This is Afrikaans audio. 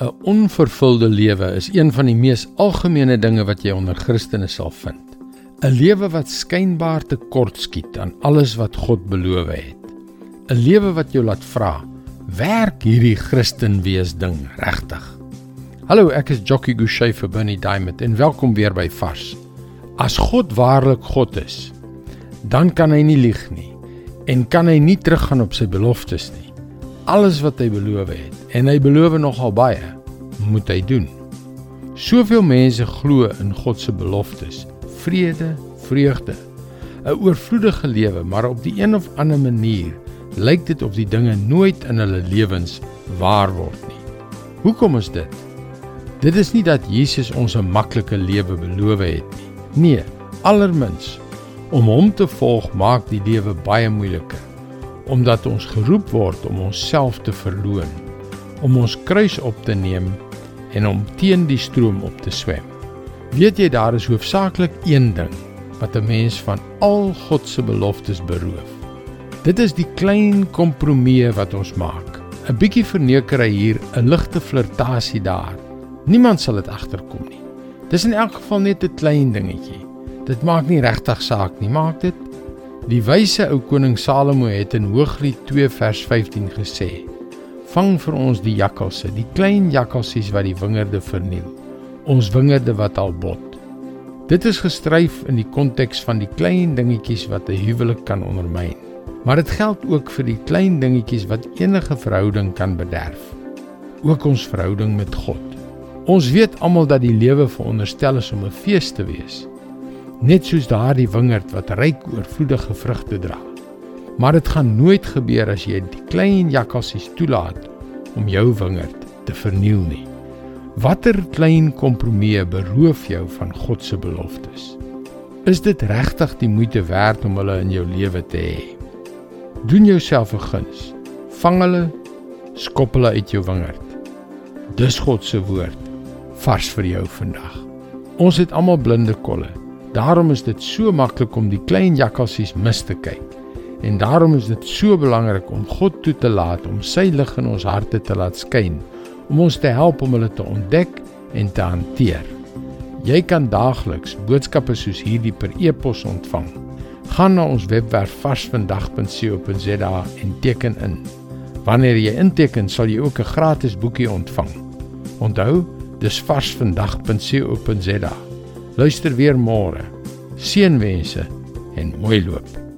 'n Onvervulde lewe is een van die mees algemene dinge wat jy onder Christene sal vind. 'n Lewe wat skynbaar tekortskiet aan alles wat God beloof het. 'n Lewe wat jou laat vra, werk hierdie Christen wees ding regtig? Hallo, ek is Jockey Gouchee vir Bernie Diamond en welkom weer by Vars. As God waarlik God is, dan kan hy nie lieg nie en kan hy nie teruggaan op sy beloftes nie. Alles wat hy beloof het en hy beloof nogal baie, moet hy doen. Soveel mense glo in God se beloftes, vrede, vreugde, 'n oorvloedige lewe, maar op die een of ander manier lyk dit of die dinge nooit in hulle lewens waar word nie. Hoekom is dit? Dit is nie dat Jesus ons 'n maklike lewe beloof het nie. Nee, allermins om hom te volg maak die lewe baie moeiliker omdat ons geroep word om onsself te verloon, om ons kruis op te neem en om teen die stroom op te swem. Weet jy daar is hoofsaaklik een ding wat 'n mens van al God se beloftes beroof. Dit is die klein kompromieë wat ons maak. 'n Bietjie verneukery hier, 'n ligte flirtasie daar. Niemand sal dit agterkom nie. Dis in elk geval net 'n klein dingetjie. Dit maak nie regtig saak nie, maak dit? Die wyse ou koning Salomo het in Hooglied 2 vers 15 gesê: Vang vir ons die jakkalse, die klein jakkalsies wat die wingerde verniel. Ons wingerde wat al bot. Dit is gestryf in die konteks van die klein dingetjies wat 'n huwelik kan ondermyn. Maar dit geld ook vir die klein dingetjies wat enige verhouding kan bederf. Ook ons verhouding met God. Ons weet almal dat die lewe veronderstel is om 'n fees te wees. Net soos daardie wingerd wat ryk oorvloedige vrugte dra. Maar dit gaan nooit gebeur as jy die klein jakkalsies toelaat om jou wingerd te verniel nie. Watter klein kompromieë beroof jou van God se beloftes? Is dit regtig die moeite werd om hulle in jou lewe te hê? Doen jouself 'n guns. Vang hulle, skop hulle uit jou wingerd. Dis God se woord vars vir jou vandag. Ons het almal blinde kolle. Daarom is dit so maklik om die klein jakkalsies mis te kyk. En daarom is dit so belangrik om God toe te laat om sy lig in ons harte te laat skyn, om ons te help om hulle te ontdek en te hanteer. Jy kan daagliks boodskappe soos hierdie per e-pos ontvang. Gaan na ons webwerf varsvandag.co.za en teken in. Wanneer jy inteken, sal jy ook 'n gratis boekie ontvang. Onthou, dis varsvandag.co.za. Luister weer môre. Seënwense en mooi loop.